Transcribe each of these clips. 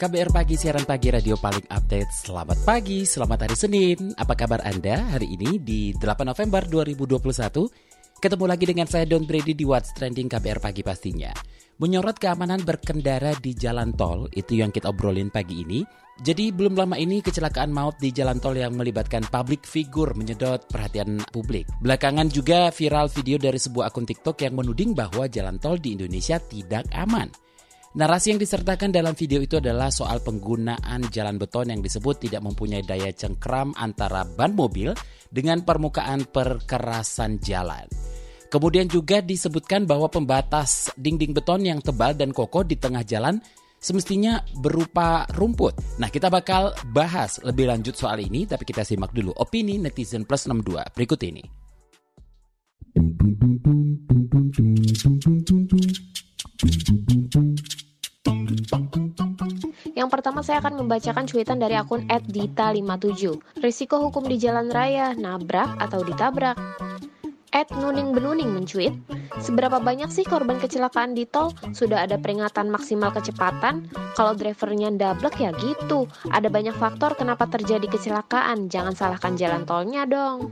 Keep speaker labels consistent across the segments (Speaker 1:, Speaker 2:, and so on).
Speaker 1: KBR Pagi, siaran pagi radio paling update. Selamat pagi, selamat hari Senin. Apa kabar Anda hari ini di 8 November 2021? Ketemu lagi dengan saya Don Brady di What's Trending KBR Pagi pastinya. Menyorot keamanan berkendara di jalan tol, itu yang kita obrolin pagi ini. Jadi belum lama ini kecelakaan maut di jalan tol yang melibatkan public figure menyedot perhatian publik. Belakangan juga viral video dari sebuah akun TikTok yang menuding bahwa jalan tol di Indonesia tidak aman. Narasi yang disertakan dalam video itu adalah soal penggunaan jalan beton yang disebut tidak mempunyai daya cengkram antara ban mobil dengan permukaan perkerasan jalan. Kemudian juga disebutkan bahwa pembatas dinding beton yang tebal dan kokoh di tengah jalan semestinya berupa rumput. Nah, kita bakal bahas lebih lanjut soal ini, tapi kita simak dulu opini netizen plus 62 berikut ini.
Speaker 2: Yang pertama saya akan membacakan cuitan dari akun @dita57. Risiko hukum di jalan raya, nabrak atau ditabrak. Ed Nuning Benuning mencuit, seberapa banyak sih korban kecelakaan di tol? Sudah ada peringatan maksimal kecepatan? Kalau drivernya ndablek ya gitu. Ada banyak faktor kenapa terjadi kecelakaan, jangan salahkan jalan tolnya dong.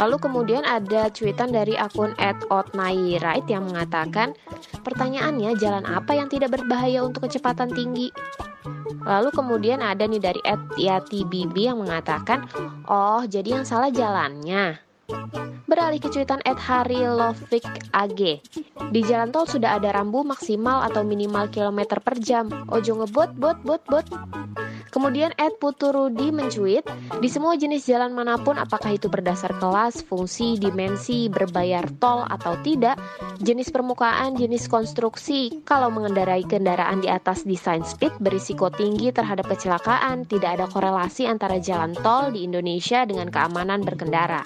Speaker 2: Lalu kemudian ada cuitan dari akun @otnairait yang mengatakan, pertanyaannya jalan apa yang tidak berbahaya untuk kecepatan tinggi? Lalu kemudian ada nih dari Yati Bibi yang mengatakan, oh jadi yang salah jalannya. Beralih ke cuitan Ed Hari Lovik AG. Di jalan tol sudah ada rambu maksimal atau minimal kilometer per jam. Ojo ngebot, bot, bot, bot. Kemudian Ed Puturudi mencuit, di semua jenis jalan mana pun apakah itu berdasar kelas, fungsi, dimensi, berbayar tol atau tidak, jenis permukaan, jenis konstruksi, kalau mengendarai kendaraan di atas desain speed berisiko tinggi terhadap kecelakaan, tidak ada korelasi antara jalan tol di Indonesia dengan keamanan berkendara.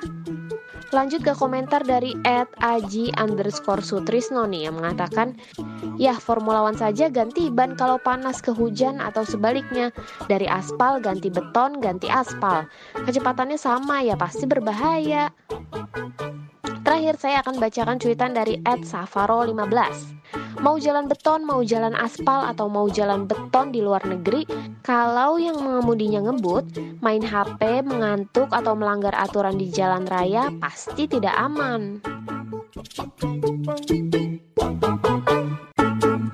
Speaker 2: Lanjut ke komentar dari Ed Aji underscore Sutrisno nih yang mengatakan, Ya Formula One saja ganti ban kalau panas ke hujan atau sebaliknya. Dari aspal ganti beton, ganti aspal. Kecepatannya sama ya pasti berbahaya. Terakhir saya akan bacakan cuitan dari Ed Safaro 15. Mau jalan beton, mau jalan aspal, atau mau jalan beton di luar negeri, kalau yang mengemudinya ngebut, main HP, mengantuk, atau melanggar aturan di jalan raya, pasti tidak aman.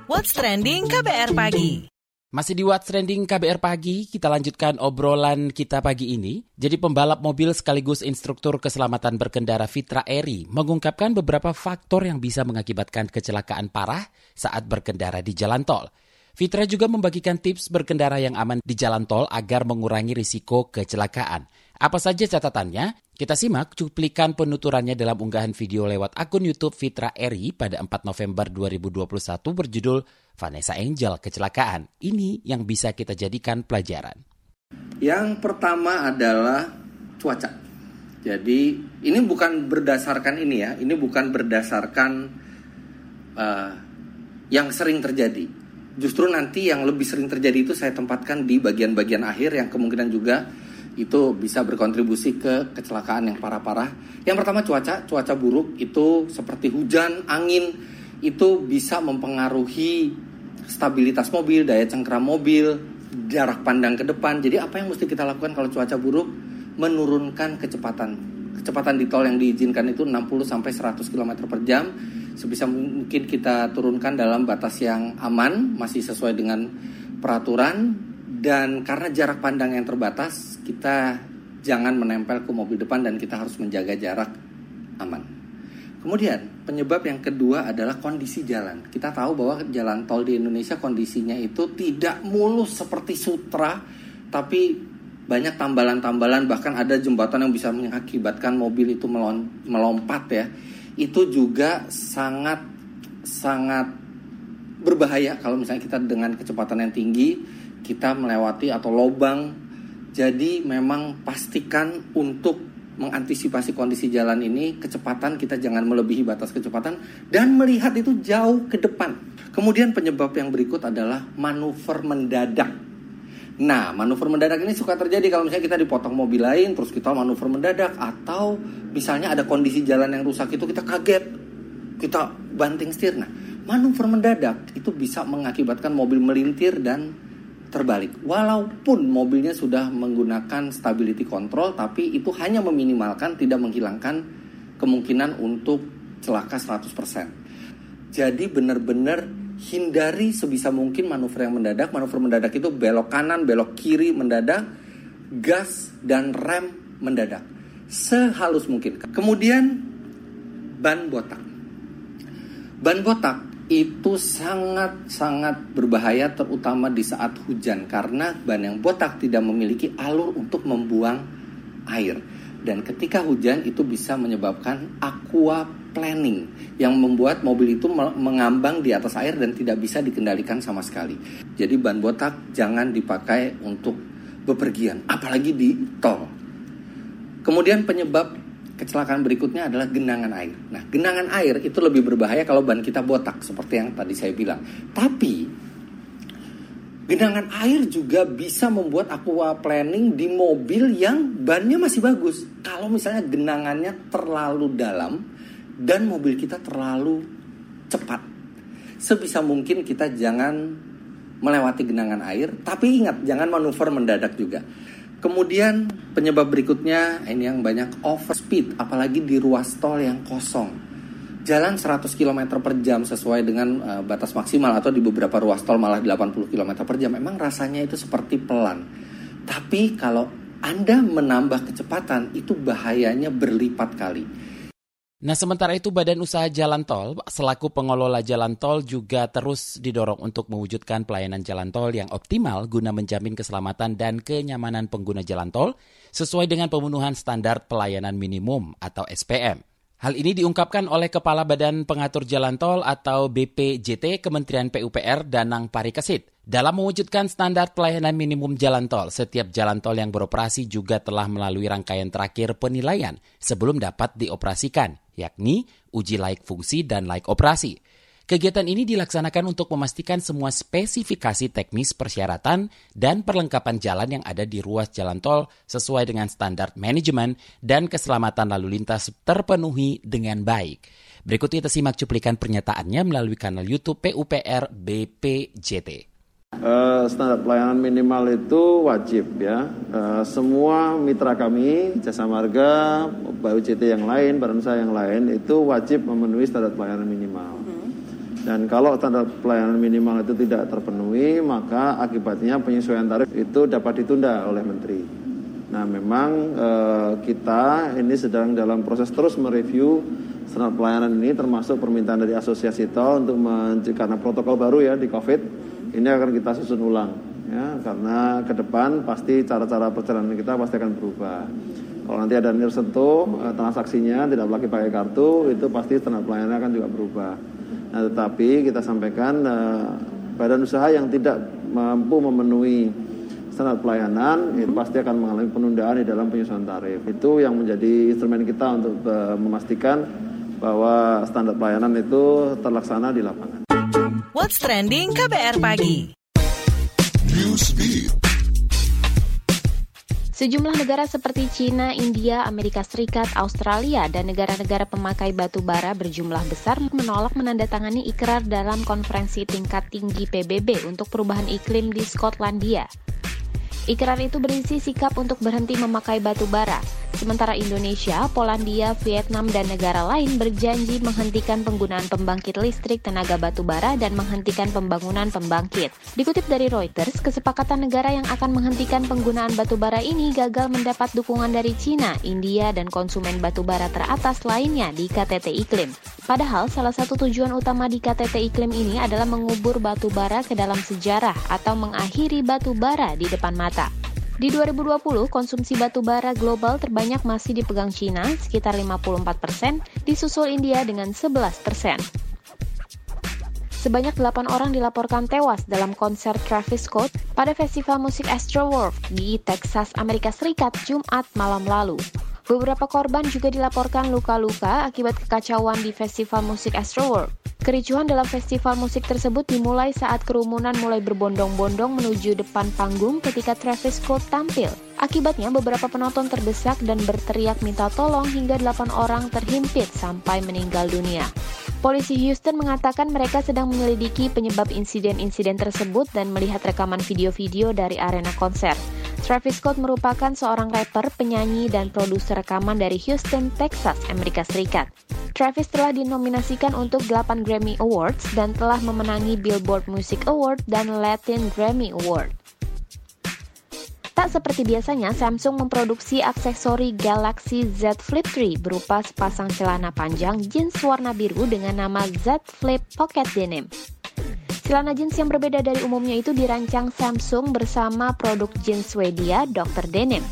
Speaker 3: What's Trending KBR Pagi
Speaker 1: masih di What's Trending KBR Pagi, kita lanjutkan obrolan kita pagi ini. Jadi pembalap mobil sekaligus instruktur keselamatan berkendara Fitra Eri mengungkapkan beberapa faktor yang bisa mengakibatkan kecelakaan parah saat berkendara di jalan tol. Fitra juga membagikan tips berkendara yang aman di jalan tol agar mengurangi risiko kecelakaan. Apa saja catatannya? Kita simak cuplikan penuturannya dalam unggahan video lewat akun YouTube Fitra Eri pada 4 November 2021 berjudul Vanessa Angel Kecelakaan. Ini yang bisa kita jadikan pelajaran.
Speaker 4: Yang pertama adalah cuaca. Jadi ini bukan berdasarkan ini ya, ini bukan berdasarkan uh, yang sering terjadi. Justru nanti yang lebih sering terjadi itu saya tempatkan di bagian-bagian akhir yang kemungkinan juga itu bisa berkontribusi ke kecelakaan yang parah-parah. Yang pertama cuaca, cuaca buruk itu seperti hujan, angin itu bisa mempengaruhi stabilitas mobil, daya cengkram mobil, jarak pandang ke depan. Jadi apa yang mesti kita lakukan kalau cuaca buruk? Menurunkan kecepatan. Kecepatan di tol yang diizinkan itu 60 sampai 100 km per jam. Sebisa mungkin kita turunkan dalam batas yang aman, masih sesuai dengan peraturan dan karena jarak pandang yang terbatas, kita jangan menempel ke mobil depan dan kita harus menjaga jarak aman. Kemudian penyebab yang kedua adalah kondisi jalan. Kita tahu bahwa jalan tol di Indonesia kondisinya itu tidak mulus seperti sutra, tapi banyak tambalan-tambalan bahkan ada jembatan yang bisa mengakibatkan mobil itu melompat ya. Itu juga sangat sangat berbahaya kalau misalnya kita dengan kecepatan yang tinggi kita melewati atau lobang. Jadi memang pastikan untuk mengantisipasi kondisi jalan ini kecepatan kita jangan melebihi batas kecepatan dan melihat itu jauh ke depan. Kemudian penyebab yang berikut adalah manuver mendadak Nah, manuver mendadak ini suka terjadi kalau misalnya kita dipotong mobil lain, terus kita manuver mendadak, atau misalnya ada kondisi jalan yang rusak itu kita kaget, kita banting setir. Nah, manuver mendadak itu bisa mengakibatkan mobil melintir dan terbalik. Walaupun mobilnya sudah menggunakan stability control, tapi itu hanya meminimalkan, tidak menghilangkan kemungkinan untuk celaka 100%. Jadi benar-benar hindari sebisa mungkin manuver yang mendadak. Manuver mendadak itu belok kanan, belok kiri mendadak, gas dan rem mendadak. Sehalus mungkin. Kemudian ban botak. Ban botak itu sangat-sangat berbahaya terutama di saat hujan karena ban yang botak tidak memiliki alur untuk membuang air dan ketika hujan itu bisa menyebabkan aqua planning yang membuat mobil itu mengambang di atas air dan tidak bisa dikendalikan sama sekali. Jadi ban botak jangan dipakai untuk bepergian, apalagi di tol. Kemudian penyebab kecelakaan berikutnya adalah genangan air. Nah, genangan air itu lebih berbahaya kalau ban kita botak seperti yang tadi saya bilang. Tapi genangan air juga bisa membuat aqua planning di mobil yang bannya masih bagus. Kalau misalnya genangannya terlalu dalam, dan mobil kita terlalu cepat. Sebisa mungkin kita jangan melewati genangan air, tapi ingat jangan manuver mendadak juga. Kemudian penyebab berikutnya ini yang banyak overspeed, apalagi di ruas tol yang kosong. Jalan 100 km per jam sesuai dengan uh, batas maksimal atau di beberapa ruas tol malah 80 km per jam. Memang rasanya itu seperti pelan. Tapi kalau Anda menambah kecepatan itu bahayanya berlipat kali
Speaker 1: Nah, sementara itu Badan Usaha Jalan Tol selaku pengelola jalan tol juga terus didorong untuk mewujudkan pelayanan jalan tol yang optimal guna menjamin keselamatan dan kenyamanan pengguna jalan tol sesuai dengan pemenuhan standar pelayanan minimum atau SPM. Hal ini diungkapkan oleh Kepala Badan Pengatur Jalan Tol atau BPJT Kementerian PUPR Danang Parikesit. Dalam mewujudkan standar pelayanan minimum jalan tol, setiap jalan tol yang beroperasi juga telah melalui rangkaian terakhir penilaian sebelum dapat dioperasikan, yakni uji laik fungsi dan laik operasi. Kegiatan ini dilaksanakan untuk memastikan semua spesifikasi teknis persyaratan dan perlengkapan jalan yang ada di ruas jalan tol sesuai dengan standar manajemen dan keselamatan lalu lintas terpenuhi dengan baik. Berikut kita simak cuplikan pernyataannya melalui kanal YouTube PUPR BPJT.
Speaker 5: Uh, standar pelayanan minimal itu wajib ya. Uh, semua mitra kami, jasa marga, BUJT yang lain, badan usaha yang lain itu wajib memenuhi standar pelayanan minimal. Dan kalau standar pelayanan minimal itu tidak terpenuhi, maka akibatnya penyesuaian tarif itu dapat ditunda oleh Menteri. Nah, memang e, kita ini sedang dalam proses terus mereview standar pelayanan ini, termasuk permintaan dari Asosiasi Tol untuk karena protokol baru ya di COVID, ini akan kita susun ulang, ya, karena ke depan pasti cara-cara perjalanan kita pasti akan berubah. Kalau nanti ada nirsentuh e, transaksinya tidak lagi pakai kartu, itu pasti standar pelayanannya akan juga berubah. Nah, tetapi kita sampaikan uh, badan usaha yang tidak mampu memenuhi standar pelayanan itu pasti akan mengalami penundaan di dalam penyusunan tarif. Itu yang menjadi instrumen kita untuk uh, memastikan bahwa standar pelayanan itu terlaksana di lapangan.
Speaker 3: What's trending KBR pagi?
Speaker 2: Sejumlah negara seperti China, India, Amerika Serikat, Australia, dan negara-negara pemakai batu bara berjumlah besar menolak menandatangani ikrar dalam konferensi tingkat tinggi PBB untuk perubahan iklim di Skotlandia. Ikrar itu berisi sikap untuk berhenti memakai batu bara. Sementara Indonesia, Polandia, Vietnam, dan negara lain berjanji menghentikan penggunaan pembangkit listrik tenaga batu bara dan menghentikan pembangunan pembangkit. Dikutip dari Reuters, kesepakatan negara yang akan menghentikan penggunaan batu bara ini gagal mendapat dukungan dari China, India, dan konsumen batu bara teratas lainnya di KTT Iklim. Padahal salah satu tujuan utama di KTT Iklim ini adalah mengubur batu bara ke dalam sejarah atau mengakhiri batu bara di depan mata. Di 2020, konsumsi batu bara global terbanyak masih dipegang Cina, sekitar 54 persen, disusul India dengan 11 persen. Sebanyak 8 orang dilaporkan tewas dalam konser Travis Scott pada festival musik Astroworld di Texas, Amerika Serikat, Jumat malam lalu. Beberapa korban juga dilaporkan luka-luka akibat kekacauan di festival musik Astroworld. Kericuhan dalam festival musik tersebut dimulai saat kerumunan mulai berbondong-bondong menuju depan panggung ketika Travis Scott tampil. Akibatnya beberapa penonton terdesak dan berteriak minta tolong hingga 8 orang terhimpit sampai meninggal dunia. Polisi Houston mengatakan mereka sedang menyelidiki penyebab insiden-insiden tersebut dan melihat rekaman video-video dari arena konser. Travis Scott merupakan seorang rapper, penyanyi, dan produser rekaman dari Houston, Texas, Amerika Serikat. Travis telah dinominasikan untuk 8 Grammy Awards dan telah memenangi Billboard Music Award dan Latin Grammy Award. Tak seperti biasanya, Samsung memproduksi aksesori Galaxy Z Flip 3 berupa sepasang celana panjang jeans warna biru dengan nama Z Flip Pocket Denim. Celana jeans yang berbeda dari umumnya itu dirancang Samsung bersama produk jeans Swedia Dr. Denim.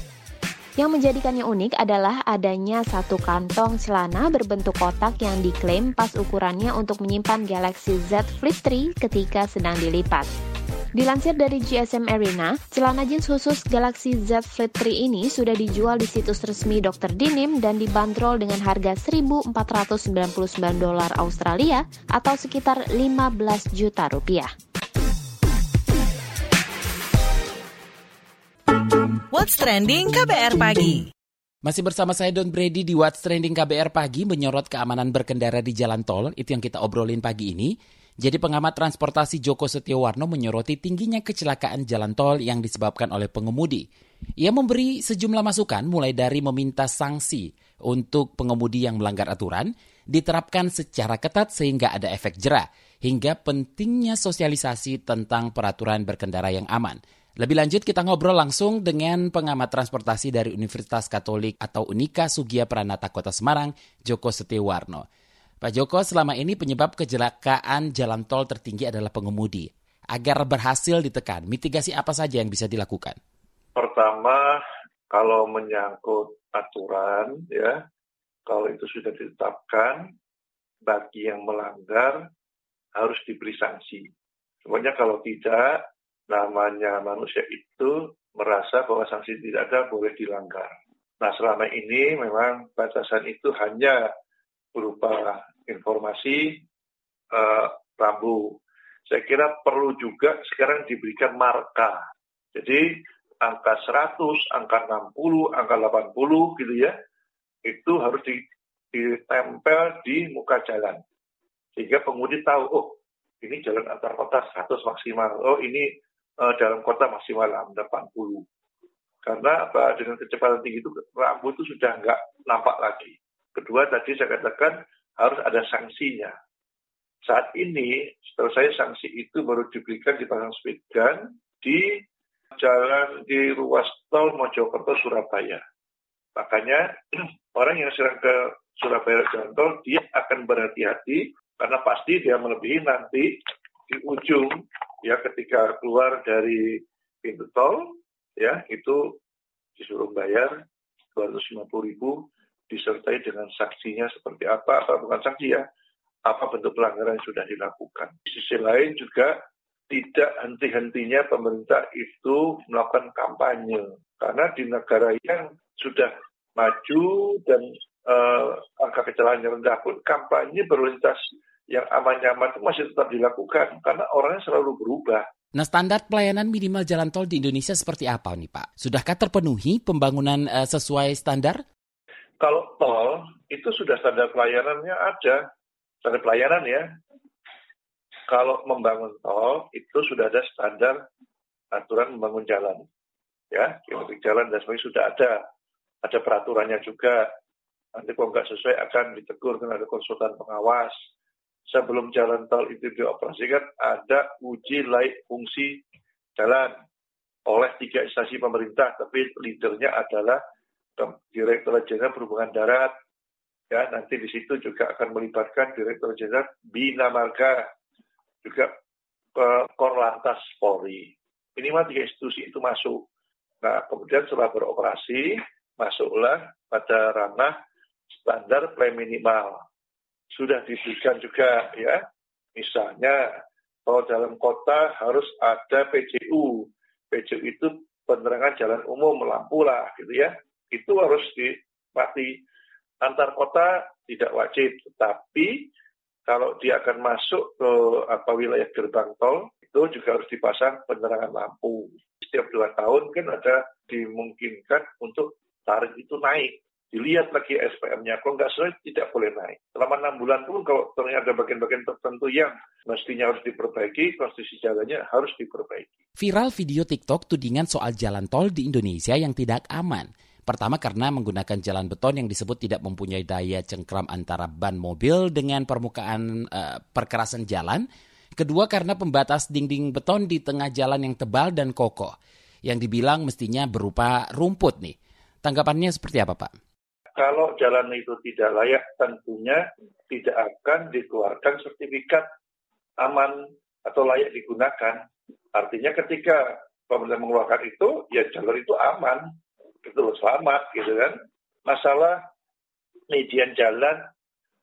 Speaker 2: Yang menjadikannya unik adalah adanya satu kantong celana berbentuk kotak yang diklaim pas ukurannya untuk menyimpan Galaxy Z Flip 3 ketika sedang dilipat. Dilansir dari GSM Arena, celana jeans khusus Galaxy Z Flip 3 ini sudah dijual di situs resmi Dr. Denim dan dibanderol dengan harga 1.499 dolar Australia atau sekitar 15 juta rupiah.
Speaker 3: What's Trending KBR Pagi.
Speaker 1: Masih bersama saya Don Brady di What's Trending KBR Pagi menyorot keamanan berkendara di jalan tol. Itu yang kita obrolin pagi ini. Jadi pengamat transportasi Joko Setiawarno menyoroti tingginya kecelakaan jalan tol yang disebabkan oleh pengemudi. Ia memberi sejumlah masukan mulai dari meminta sanksi untuk pengemudi yang melanggar aturan, diterapkan secara ketat sehingga ada efek jerah, hingga pentingnya sosialisasi tentang peraturan berkendara yang aman. Lebih lanjut kita ngobrol langsung dengan pengamat transportasi dari Universitas Katolik atau Unika Sugia Pranata Kota Semarang, Joko Setiawarno. Pak Joko, selama ini penyebab kecelakaan jalan tol tertinggi adalah pengemudi. Agar berhasil ditekan, mitigasi apa saja yang bisa dilakukan?
Speaker 6: Pertama, kalau menyangkut aturan, ya, kalau itu sudah ditetapkan, bagi yang melanggar harus diberi sanksi. Sebenarnya kalau tidak, namanya manusia itu merasa bahwa sanksi tidak ada boleh dilanggar. Nah selama ini memang batasan itu hanya berupa informasi uh, rambu. Saya kira perlu juga sekarang diberikan marka. Jadi angka 100, angka 60, angka 80 gitu ya, itu harus ditempel di muka jalan. Sehingga pengemudi tahu, oh ini jalan antar kota 100 maksimal, oh ini uh, dalam kota maksimal 80. Karena apa, dengan kecepatan tinggi itu rambu itu sudah nggak nampak lagi. Kedua tadi saya katakan harus ada sanksinya. Saat ini, setelah saya sanksi itu baru diberikan di pasang speed gun di jalan di ruas tol Mojokerto Surabaya. Makanya orang yang sedang ke Surabaya jalan tol dia akan berhati-hati karena pasti dia melebihi nanti di ujung ya ketika keluar dari pintu tol ya itu disuruh bayar 250 ribu disertai dengan saksinya seperti apa, atau bukan saksi ya, apa bentuk pelanggaran yang sudah dilakukan. Di sisi lain juga tidak henti-hentinya pemerintah itu melakukan kampanye. Karena di negara yang sudah maju dan uh, angka kecelakaan yang rendah pun kampanye berlintas yang aman-nyaman itu masih tetap dilakukan karena orangnya selalu berubah.
Speaker 1: Nah, standar pelayanan minimal jalan tol di Indonesia seperti apa nih Pak? Sudahkah terpenuhi pembangunan uh, sesuai standar?
Speaker 6: Kalau tol itu sudah standar pelayanannya ada, standar pelayanan ya. Kalau membangun tol itu sudah ada standar aturan membangun jalan, ya, kilometer jalan dan sebagainya sudah ada, ada peraturannya juga. Nanti kalau nggak sesuai akan ditegur dengan ada konsultan pengawas. Sebelum jalan tol itu dioperasikan, ada uji laik fungsi jalan oleh tiga instansi pemerintah, tapi leadernya adalah Direktur Jenderal Perhubungan Darat. Ya, nanti di situ juga akan melibatkan Direktur Jenderal Bina Marga, juga Korlantas Polri. Minimal tiga institusi itu masuk. Nah, kemudian setelah beroperasi, masuklah pada ranah standar plan minimal. Sudah diberikan juga ya Misalnya, kalau dalam kota harus ada PJU. PJU itu penerangan jalan umum, lampu lah gitu ya. Itu harus dipati. Antar kota tidak wajib, tetapi kalau dia akan masuk ke apa wilayah gerbang tol, itu juga harus dipasang penerangan lampu. Setiap dua tahun kan ada dimungkinkan untuk tarif itu naik dilihat lagi SPM-nya. Kalau nggak sesuai, tidak boleh naik. Selama enam bulan pun kalau ternyata ada bagian-bagian tertentu yang mestinya harus diperbaiki, konstitusi jalannya harus diperbaiki.
Speaker 1: Viral video TikTok tudingan soal jalan tol di Indonesia yang tidak aman. Pertama karena menggunakan jalan beton yang disebut tidak mempunyai daya cengkram antara ban mobil dengan permukaan uh, perkerasan jalan. Kedua karena pembatas dinding beton di tengah jalan yang tebal dan kokoh. Yang dibilang mestinya berupa rumput nih. Tanggapannya seperti apa Pak?
Speaker 6: kalau jalan itu tidak layak, tentunya tidak akan dikeluarkan sertifikat aman atau layak digunakan. Artinya ketika pemerintah mengeluarkan itu, ya jalur itu aman, itu selamat gitu kan. Masalah median jalan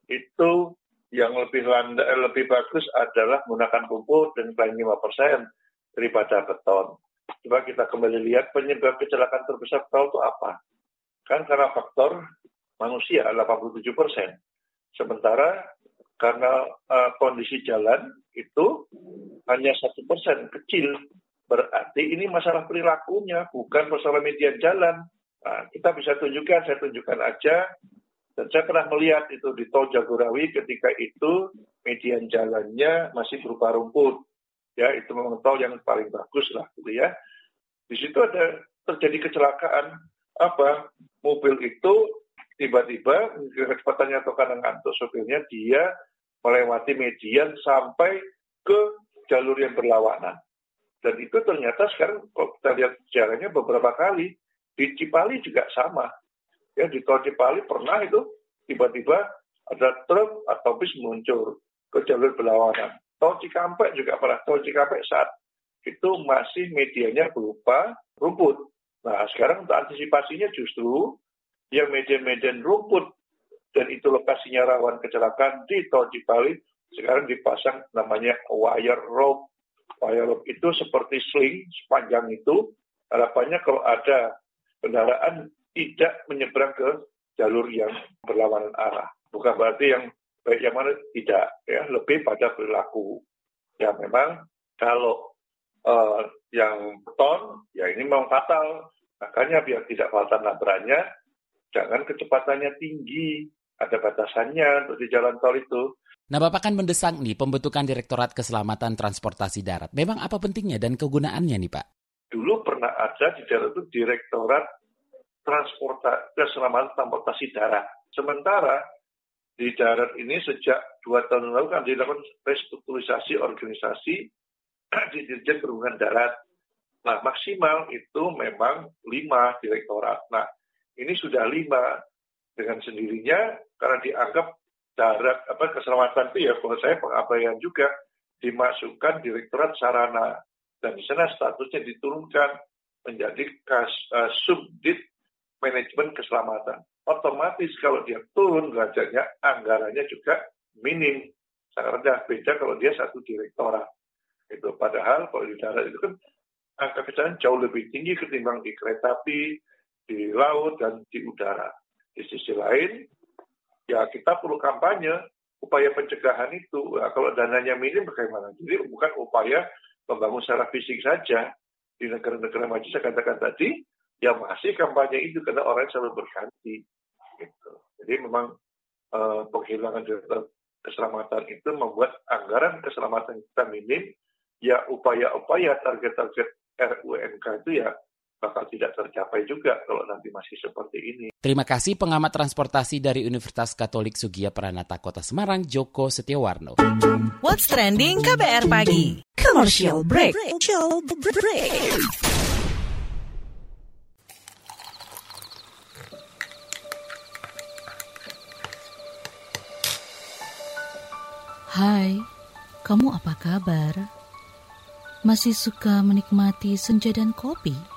Speaker 6: itu yang lebih landa, lebih bagus adalah menggunakan pupuk dan paling 5 persen daripada beton. Coba kita kembali lihat penyebab kecelakaan terbesar tol itu apa? Kan karena faktor manusia 87 persen. Sementara karena uh, kondisi jalan itu hanya satu persen kecil, berarti ini masalah perilakunya, bukan masalah median jalan. Nah, kita bisa tunjukkan, saya tunjukkan aja. Dan saya pernah melihat itu di Tol Jagorawi ketika itu median jalannya masih berupa rumput. Ya, itu memang tol yang paling bagus lah, gitu ya. Di situ ada terjadi kecelakaan apa? Mobil itu tiba-tiba kecepatannya atau kadang ngantuk sopirnya dia melewati median sampai ke jalur yang berlawanan. Dan itu ternyata sekarang kalau kita lihat sejarahnya beberapa kali di Cipali juga sama. Ya di tol Cipali pernah itu tiba-tiba ada truk atau bis muncul ke jalur berlawanan. Tol Cikampek juga pernah. Tol Cikampek saat itu masih medianya berupa rumput. Nah sekarang untuk antisipasinya justru yang medan-medan rumput dan itu lokasinya rawan kecelakaan di Tol Cipali sekarang dipasang namanya wire rope. Wire rope itu seperti sling sepanjang itu. Harapannya kalau ada kendaraan tidak menyeberang ke jalur yang berlawanan arah. Bukan berarti yang baik yang mana tidak, ya lebih pada perilaku. Ya memang kalau uh, yang beton, ya ini memang fatal. Makanya biar tidak fatal nabraknya, jangan kecepatannya tinggi, ada batasannya untuk di jalan tol itu.
Speaker 1: Nah, Bapak kan mendesak nih pembentukan Direktorat Keselamatan Transportasi Darat. Memang apa pentingnya dan kegunaannya nih, Pak?
Speaker 6: Dulu pernah ada di darat itu Direktorat Transportasi Keselamatan Transportasi Darat. Sementara di darat ini sejak dua tahun lalu kan dilakukan restrukturisasi organisasi di Dirjen Perhubungan Darat. Nah, maksimal itu memang lima direktorat. Nah, ini sudah lima dengan sendirinya karena dianggap darat apa keselamatan itu ya kalau saya pengabaian juga dimasukkan direktorat sarana dan di sana statusnya diturunkan menjadi kas, uh, subdit manajemen keselamatan. Otomatis kalau dia turun derajatnya, anggarannya juga minim. Sangat rendah. Beda kalau dia satu direktorat. Itu padahal kalau di darat itu kan angka kecelakaan jauh lebih tinggi ketimbang di kereta api, di laut dan di udara. Di sisi lain, ya kita perlu kampanye upaya pencegahan itu. Nah, kalau dananya minim bagaimana? Jadi bukan upaya membangun secara fisik saja. Di negara-negara maju saya katakan tadi, ya masih kampanye itu karena orang selalu berganti. Gitu. Jadi memang uh, penghilangan keselamatan itu membuat anggaran keselamatan kita minim. Ya upaya-upaya target-target RUNK itu ya bakal tidak tercapai juga kalau nanti masih seperti ini.
Speaker 1: Terima kasih pengamat transportasi dari Universitas Katolik Sugia Pranata Kota Semarang, Joko Setiawarno.
Speaker 3: What's trending KBR pagi? Commercial break. Commercial break.
Speaker 7: Hai, kamu apa kabar? Masih suka menikmati senja dan kopi?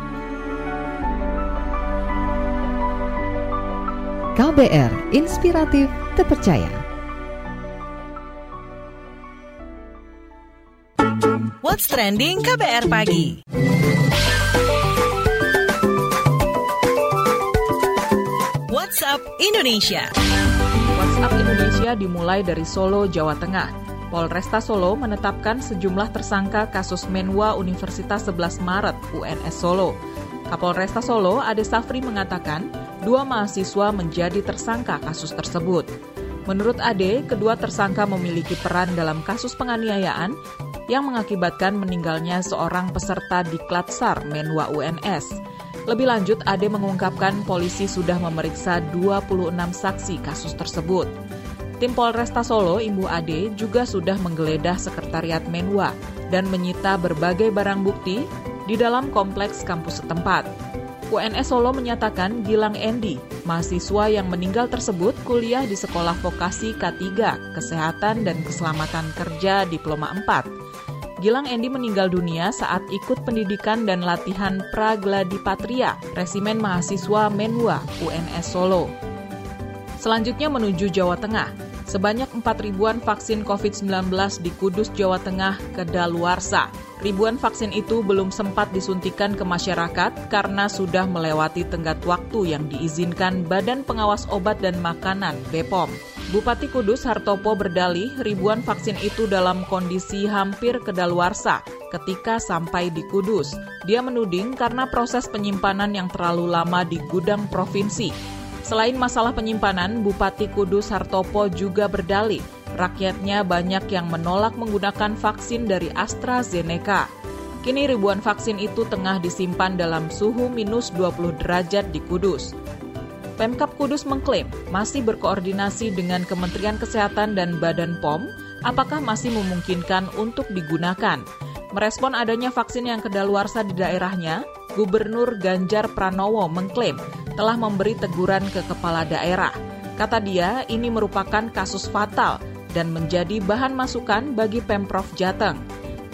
Speaker 8: KBR Inspiratif Terpercaya.
Speaker 3: What's trending KBR pagi? WhatsApp Indonesia.
Speaker 9: WhatsApp Indonesia dimulai dari Solo, Jawa Tengah. Polresta Solo menetapkan sejumlah tersangka kasus Menwa Universitas 11 Maret UNS Solo. Kapolresta Solo, Ade Safri mengatakan, dua mahasiswa menjadi tersangka kasus tersebut. Menurut Ade, kedua tersangka memiliki peran dalam kasus penganiayaan yang mengakibatkan meninggalnya seorang peserta di Klatsar Menwa UNS. Lebih lanjut, Ade mengungkapkan polisi sudah memeriksa 26 saksi kasus tersebut. Tim Polresta Solo, Ibu Ade, juga sudah menggeledah sekretariat Menwa dan menyita berbagai barang bukti di dalam kompleks kampus setempat. UNS Solo menyatakan Gilang Endi, mahasiswa yang meninggal tersebut kuliah di Sekolah Vokasi K3, Kesehatan dan Keselamatan Kerja Diploma 4. Gilang Endi meninggal dunia saat ikut pendidikan dan latihan Patria, Resimen Mahasiswa Menwa, UNS Solo. Selanjutnya menuju Jawa Tengah. Sebanyak 4 ribuan vaksin COVID-19 di Kudus, Jawa Tengah kedaluarsa. Ribuan vaksin itu belum sempat disuntikan ke masyarakat karena sudah melewati tenggat waktu yang diizinkan Badan Pengawas Obat dan Makanan BPOM. Bupati Kudus Hartopo berdalih ribuan vaksin itu dalam kondisi hampir kedaluarsa ketika sampai di Kudus. Dia menuding karena proses penyimpanan yang terlalu lama di gudang provinsi. Selain masalah penyimpanan, Bupati Kudus Hartopo juga berdalih rakyatnya banyak yang menolak menggunakan vaksin dari AstraZeneca. Kini ribuan vaksin itu tengah disimpan dalam suhu minus 20 derajat di Kudus. Pemkap Kudus mengklaim masih berkoordinasi dengan Kementerian Kesehatan dan Badan POM apakah masih memungkinkan untuk digunakan. Merespon adanya vaksin yang kedaluarsa di daerahnya, Gubernur Ganjar Pranowo mengklaim telah memberi teguran ke kepala daerah. Kata dia, ini merupakan kasus fatal dan menjadi bahan masukan bagi Pemprov Jateng.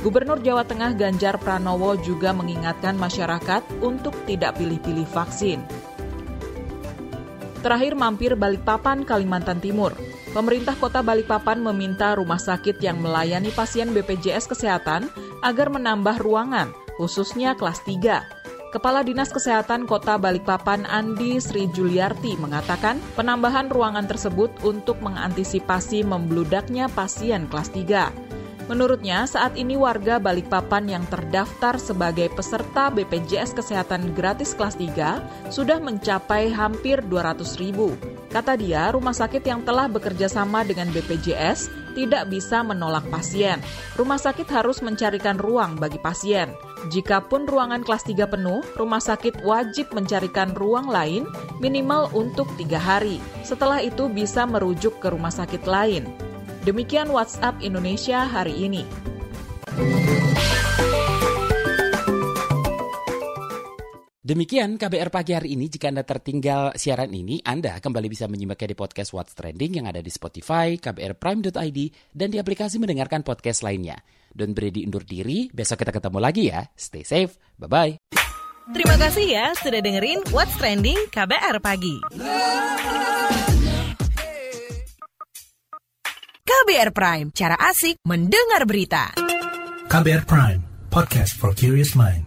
Speaker 9: Gubernur Jawa Tengah Ganjar Pranowo juga mengingatkan masyarakat untuk tidak pilih-pilih vaksin. Terakhir mampir Balikpapan, Kalimantan Timur. Pemerintah Kota Balikpapan meminta rumah sakit yang melayani pasien BPJS Kesehatan agar menambah ruangan, khususnya kelas 3. Kepala Dinas Kesehatan Kota Balikpapan Andi Sri Juliarti mengatakan penambahan ruangan tersebut untuk mengantisipasi membludaknya pasien kelas 3. Menurutnya, saat ini warga Balikpapan yang terdaftar sebagai peserta BPJS Kesehatan gratis kelas 3 sudah mencapai hampir 200 ribu. Kata dia, rumah sakit yang telah bekerja sama dengan BPJS tidak bisa menolak pasien. Rumah sakit harus mencarikan ruang bagi pasien. Jikapun ruangan kelas 3 penuh, rumah sakit wajib mencarikan ruang lain minimal untuk tiga hari. Setelah itu bisa merujuk ke rumah sakit lain. Demikian WhatsApp Indonesia hari ini.
Speaker 1: Demikian KBR pagi hari ini. Jika Anda tertinggal siaran ini, Anda kembali bisa menyimaknya di podcast What's Trending yang ada di Spotify, kbrprime.id, dan di aplikasi mendengarkan podcast lainnya. Don Brady undur diri, besok kita ketemu lagi ya. Stay safe, bye-bye.
Speaker 3: Terima kasih ya sudah dengerin What's Trending KBR Pagi. KBR Prime, cara asik mendengar berita.
Speaker 10: KBR Prime, podcast for curious mind.